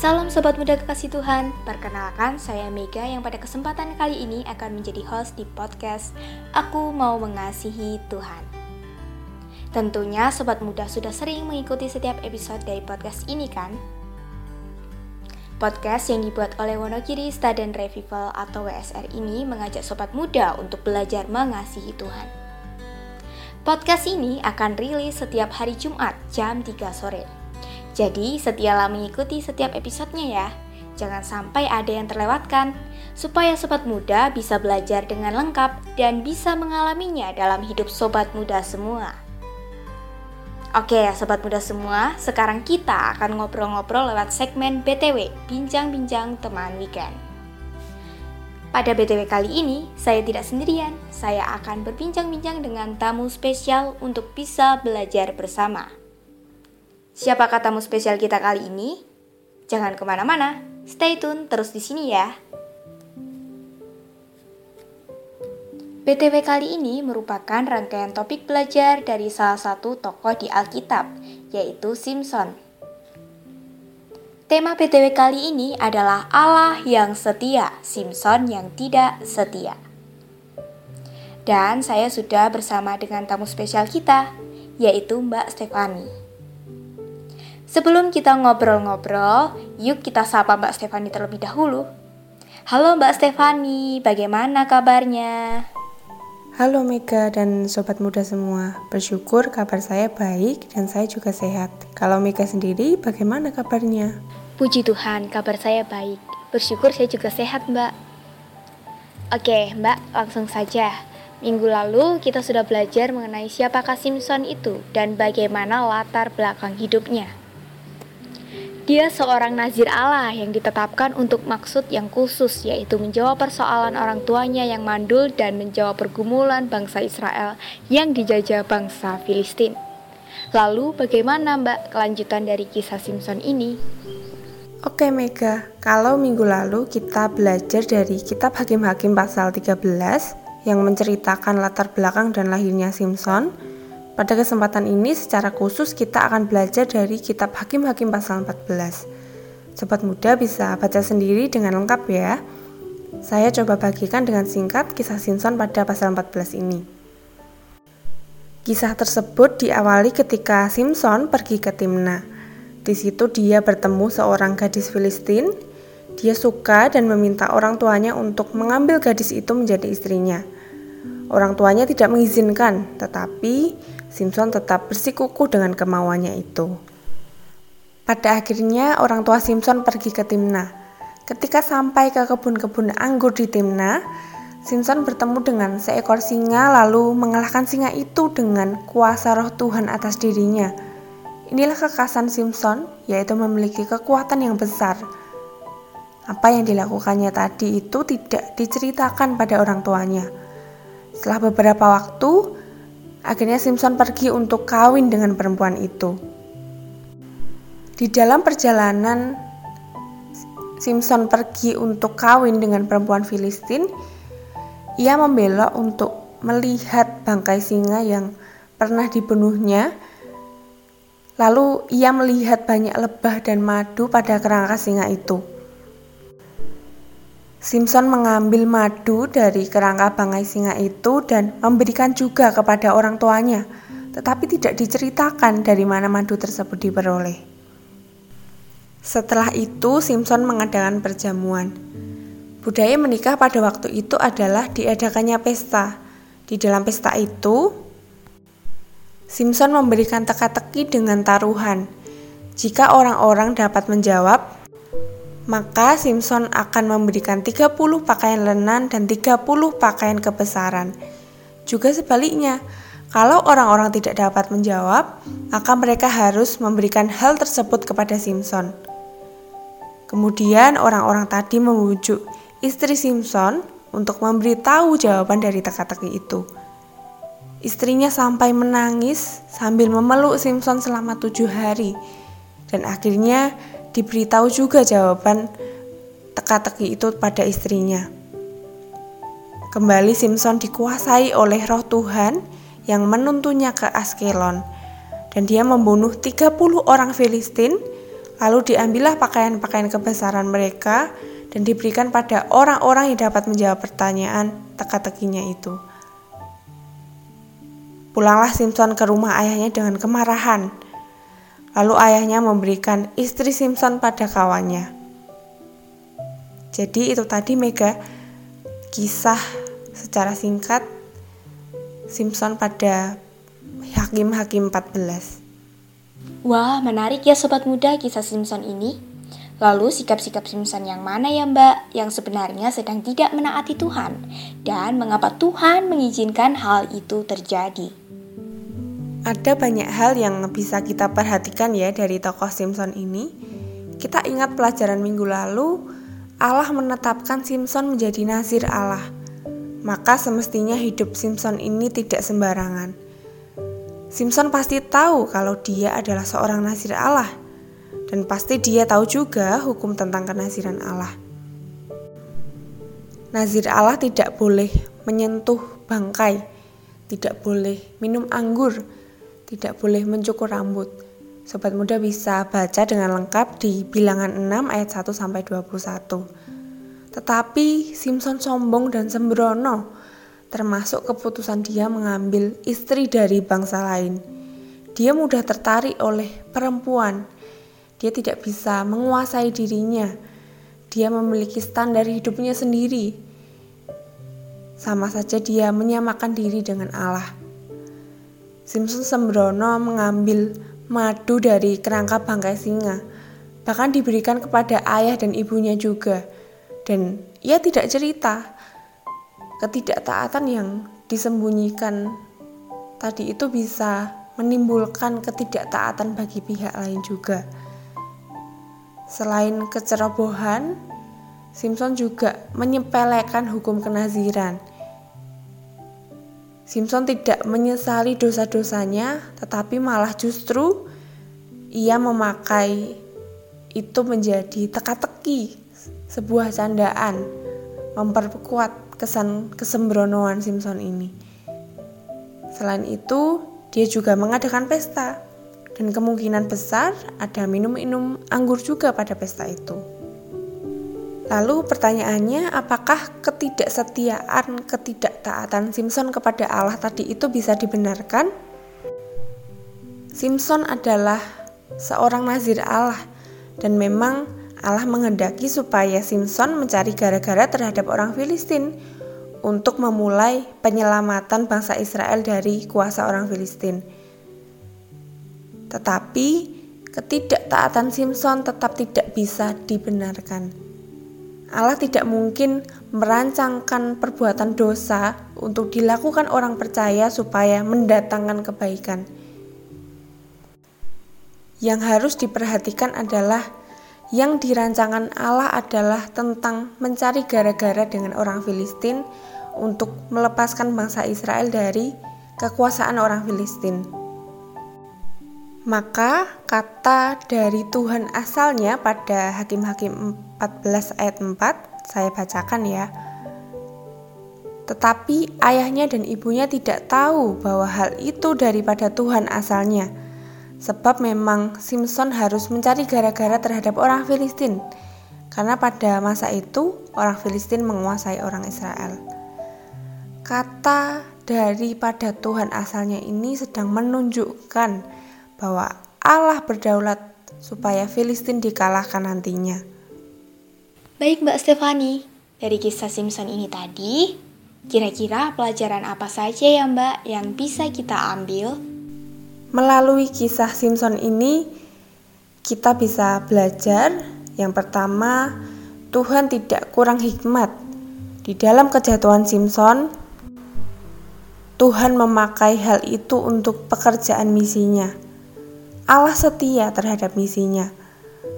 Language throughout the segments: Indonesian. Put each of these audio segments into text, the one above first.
Salam Sobat Muda Kekasih Tuhan, perkenalkan saya Mega yang pada kesempatan kali ini akan menjadi host di podcast Aku Mau Mengasihi Tuhan. Tentunya Sobat Muda sudah sering mengikuti setiap episode dari podcast ini kan? Podcast yang dibuat oleh Wonogiri Student Revival atau WSR ini mengajak Sobat Muda untuk belajar mengasihi Tuhan. Podcast ini akan rilis setiap hari Jumat jam 3 sore. Jadi, setialah mengikuti setiap episodenya ya. Jangan sampai ada yang terlewatkan, supaya sobat muda bisa belajar dengan lengkap dan bisa mengalaminya dalam hidup sobat muda semua. Oke ya sobat muda semua, sekarang kita akan ngobrol-ngobrol lewat segmen BTW, Bincang-Bincang Teman Weekend. Pada BTW kali ini, saya tidak sendirian, saya akan berbincang-bincang dengan tamu spesial untuk bisa belajar bersama. Siapa katamu spesial kita kali ini? Jangan ke mana-mana, stay tune terus di sini ya. BTW kali ini merupakan rangkaian topik belajar dari salah satu tokoh di Alkitab, yaitu Simpson. Tema BTW kali ini adalah Allah yang setia, Simpson yang tidak setia. Dan saya sudah bersama dengan tamu spesial kita, yaitu Mbak Stefani. Sebelum kita ngobrol-ngobrol, yuk kita sapa Mbak Stefani terlebih dahulu. Halo Mbak Stefani, bagaimana kabarnya? Halo Mega dan sobat muda semua, bersyukur kabar saya baik dan saya juga sehat. Kalau Mega sendiri, bagaimana kabarnya? Puji Tuhan, kabar saya baik. Bersyukur saya juga sehat, Mbak. Oke, Mbak, langsung saja. Minggu lalu kita sudah belajar mengenai siapakah Simpson itu dan bagaimana latar belakang hidupnya. Dia seorang nazir Allah yang ditetapkan untuk maksud yang khusus, yaitu menjawab persoalan orang tuanya yang mandul dan menjawab pergumulan bangsa Israel yang dijajah bangsa Filistin. Lalu bagaimana Mbak kelanjutan dari kisah Simpson ini? Oke Mega, kalau minggu lalu kita belajar dari kitab Hakim-Hakim pasal 13 yang menceritakan latar belakang dan lahirnya Simpson, pada kesempatan ini secara khusus kita akan belajar dari kitab Hakim-Hakim pasal 14. Sobat muda bisa baca sendiri dengan lengkap ya. Saya coba bagikan dengan singkat kisah Simpson pada pasal 14 ini. Kisah tersebut diawali ketika Simpson pergi ke Timna. Di situ dia bertemu seorang gadis Filistin. Dia suka dan meminta orang tuanya untuk mengambil gadis itu menjadi istrinya. Orang tuanya tidak mengizinkan, tetapi Simpson tetap bersikukuh dengan kemauannya itu. Pada akhirnya orang tua Simpson pergi ke Timna. Ketika sampai ke kebun-kebun anggur di Timna, Simpson bertemu dengan seekor singa lalu mengalahkan singa itu dengan kuasa roh Tuhan atas dirinya. Inilah kekasan Simpson, yaitu memiliki kekuatan yang besar. Apa yang dilakukannya tadi itu tidak diceritakan pada orang tuanya. Setelah beberapa waktu, Akhirnya Simpson pergi untuk kawin dengan perempuan itu. Di dalam perjalanan Simpson pergi untuk kawin dengan perempuan Filistin, ia membelok untuk melihat bangkai singa yang pernah dibunuhnya. Lalu ia melihat banyak lebah dan madu pada kerangka singa itu. Simpson mengambil madu dari kerangka bangkai singa itu dan memberikan juga kepada orang tuanya, tetapi tidak diceritakan dari mana madu tersebut diperoleh. Setelah itu, Simpson mengadakan perjamuan. Budaya menikah pada waktu itu adalah diadakannya pesta. Di dalam pesta itu, Simpson memberikan teka-teki dengan taruhan. Jika orang-orang dapat menjawab, maka Simpson akan memberikan 30 pakaian lenan dan 30 pakaian kebesaran. Juga sebaliknya, kalau orang-orang tidak dapat menjawab, maka mereka harus memberikan hal tersebut kepada Simpson. Kemudian orang-orang tadi memujuk istri Simpson untuk memberitahu jawaban dari teka-teki itu. Istrinya sampai menangis sambil memeluk Simpson selama tujuh hari, dan akhirnya diberitahu juga jawaban teka-teki itu pada istrinya. Kembali Simpson dikuasai oleh roh Tuhan yang menuntunnya ke Askelon dan dia membunuh 30 orang Filistin Lalu diambillah pakaian-pakaian kebesaran mereka dan diberikan pada orang-orang yang dapat menjawab pertanyaan teka-tekinya itu. Pulanglah Simpson ke rumah ayahnya dengan kemarahan. Lalu ayahnya memberikan istri Simpson pada kawannya. Jadi itu tadi Mega kisah secara singkat Simpson pada Hakim-Hakim 14. Wah, menarik ya sobat muda kisah Simpson ini. Lalu sikap-sikap Simpson yang mana ya mbak yang sebenarnya sedang tidak menaati Tuhan? Dan mengapa Tuhan mengizinkan hal itu terjadi? Ada banyak hal yang bisa kita perhatikan ya dari tokoh Simpson ini. Kita ingat pelajaran minggu lalu, Allah menetapkan Simpson menjadi nazir Allah. Maka semestinya hidup Simpson ini tidak sembarangan. Simpson pasti tahu kalau dia adalah seorang nazir Allah dan pasti dia tahu juga hukum tentang kenaziran Allah. Nazir Allah tidak boleh menyentuh bangkai, tidak boleh minum anggur, tidak boleh mencukur rambut. Sobat muda bisa baca dengan lengkap di bilangan 6 ayat 1 sampai 21. Tetapi Simpson sombong dan sembrono, termasuk keputusan dia mengambil istri dari bangsa lain. Dia mudah tertarik oleh perempuan dia tidak bisa menguasai dirinya. Dia memiliki standar hidupnya sendiri. Sama saja dia menyamakan diri dengan Allah. Simpson sembrono mengambil madu dari kerangka bangkai singa. Bahkan diberikan kepada ayah dan ibunya juga. Dan ia tidak cerita ketidaktaatan yang disembunyikan tadi itu bisa menimbulkan ketidaktaatan bagi pihak lain juga. Selain kecerobohan, Simpson juga menyepelekan hukum kenaziran. Simpson tidak menyesali dosa-dosanya, tetapi malah justru ia memakai itu menjadi teka-teki, sebuah candaan, memperkuat kesan kesembronoan Simpson ini. Selain itu, dia juga mengadakan pesta dan kemungkinan besar ada minum-minum anggur juga pada pesta itu. Lalu pertanyaannya, apakah ketidaksetiaan, ketidaktaatan Simpson kepada Allah tadi itu bisa dibenarkan? Simpson adalah seorang nazir Allah dan memang Allah menghendaki supaya Simpson mencari gara-gara terhadap orang Filistin untuk memulai penyelamatan bangsa Israel dari kuasa orang Filistin. Tetapi ketidaktaatan Simpson tetap tidak bisa dibenarkan. Allah tidak mungkin merancangkan perbuatan dosa untuk dilakukan orang percaya supaya mendatangkan kebaikan. Yang harus diperhatikan adalah yang dirancangkan Allah adalah tentang mencari gara-gara dengan orang Filistin untuk melepaskan bangsa Israel dari kekuasaan orang Filistin. Maka kata dari Tuhan asalnya pada Hakim-Hakim 14 ayat 4 saya bacakan ya. Tetapi ayahnya dan ibunya tidak tahu bahwa hal itu daripada Tuhan asalnya. Sebab memang Simpson harus mencari gara-gara terhadap orang Filistin. Karena pada masa itu orang Filistin menguasai orang Israel. Kata daripada Tuhan asalnya ini sedang menunjukkan bahwa Allah berdaulat supaya Filistin dikalahkan nantinya. Baik Mbak Stefani, dari kisah Simpson ini tadi, kira-kira pelajaran apa saja ya Mbak yang bisa kita ambil? Melalui kisah Simpson ini, kita bisa belajar yang pertama, Tuhan tidak kurang hikmat. Di dalam kejatuhan Simpson, Tuhan memakai hal itu untuk pekerjaan misinya. Allah setia terhadap misinya.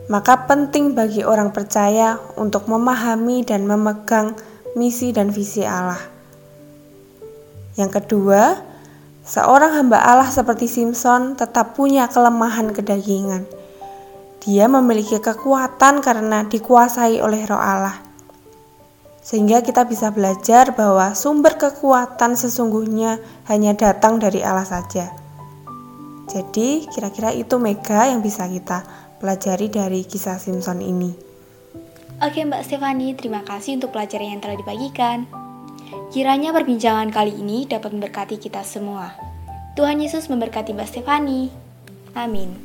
Maka penting bagi orang percaya untuk memahami dan memegang misi dan visi Allah. Yang kedua, seorang hamba Allah seperti Simpson tetap punya kelemahan kedagingan. Dia memiliki kekuatan karena dikuasai oleh Roh Allah. Sehingga kita bisa belajar bahwa sumber kekuatan sesungguhnya hanya datang dari Allah saja. Jadi kira-kira itu Mega yang bisa kita pelajari dari kisah Simpson ini. Oke Mbak Stefani, terima kasih untuk pelajaran yang telah dibagikan. Kiranya perbincangan kali ini dapat memberkati kita semua. Tuhan Yesus memberkati Mbak Stefani. Amin.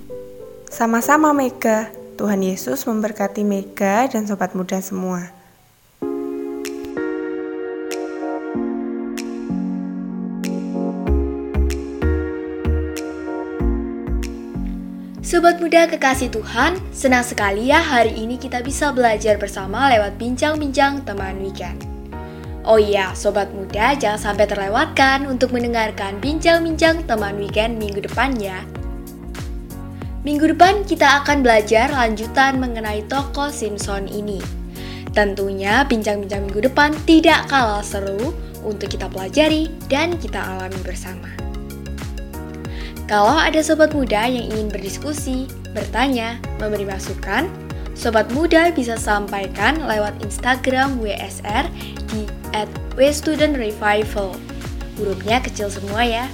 Sama-sama Mega. Tuhan Yesus memberkati Mega dan sobat muda semua. Sobat muda kekasih Tuhan, senang sekali ya hari ini kita bisa belajar bersama lewat bincang-bincang teman weekend. Oh iya, sobat muda jangan sampai terlewatkan untuk mendengarkan bincang-bincang teman weekend minggu depan ya. Minggu depan kita akan belajar lanjutan mengenai tokoh Simpson ini. Tentunya bincang-bincang minggu depan tidak kalah seru untuk kita pelajari dan kita alami bersama. Kalau ada sobat muda yang ingin berdiskusi, bertanya, memberi masukan, sobat muda bisa sampaikan lewat Instagram WSR di @wstudentrevival. Hurufnya kecil semua ya.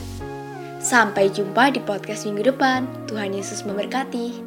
Sampai jumpa di podcast minggu depan. Tuhan Yesus memberkati.